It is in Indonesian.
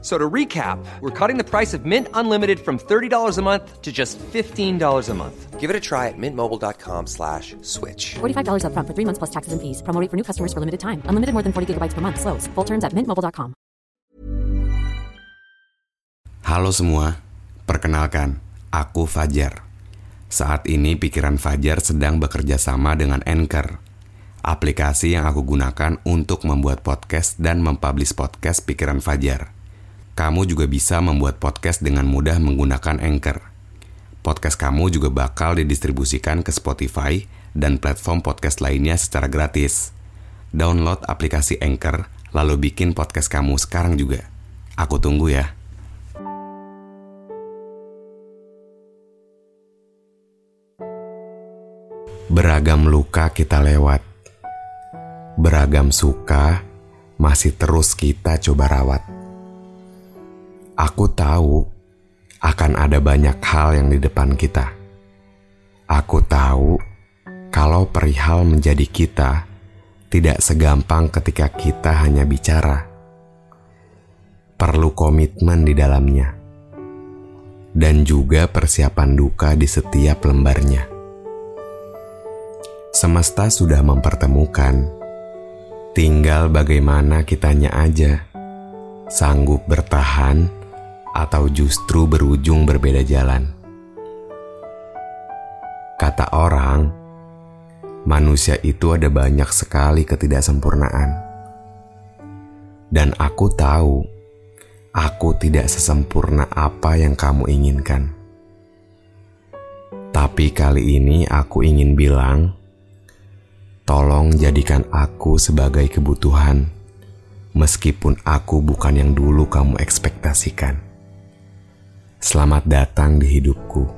So to recap, we're cutting the price of Mint Unlimited from $30 a month to just $15 a month. Give it a try at mintmobile.com slash switch. $45 upfront for three months plus taxes and fees. Promo rate for new customers for limited time. Unlimited more than 40 gigabytes per month. Slows. Full terms at mintmobile.com. Halo semua, perkenalkan, aku Fajar. Saat ini pikiran Fajar sedang bekerja sama dengan Anchor, aplikasi yang aku gunakan untuk membuat podcast dan mempublish podcast pikiran Fajar. Kamu juga bisa membuat podcast dengan mudah menggunakan Anchor. Podcast kamu juga bakal didistribusikan ke Spotify dan platform podcast lainnya secara gratis. Download aplikasi Anchor, lalu bikin podcast kamu sekarang juga. Aku tunggu ya. Beragam luka kita lewat, beragam suka masih terus kita coba rawat. Aku tahu akan ada banyak hal yang di depan kita. Aku tahu kalau perihal menjadi kita tidak segampang ketika kita hanya bicara. Perlu komitmen di dalamnya, dan juga persiapan duka di setiap lembarnya. Semesta sudah mempertemukan, tinggal bagaimana kitanya aja, sanggup bertahan atau justru berujung berbeda jalan. Kata orang, manusia itu ada banyak sekali ketidaksempurnaan. Dan aku tahu, aku tidak sesempurna apa yang kamu inginkan. Tapi kali ini aku ingin bilang, tolong jadikan aku sebagai kebutuhan, meskipun aku bukan yang dulu kamu ekspektasikan. Selamat datang di hidupku.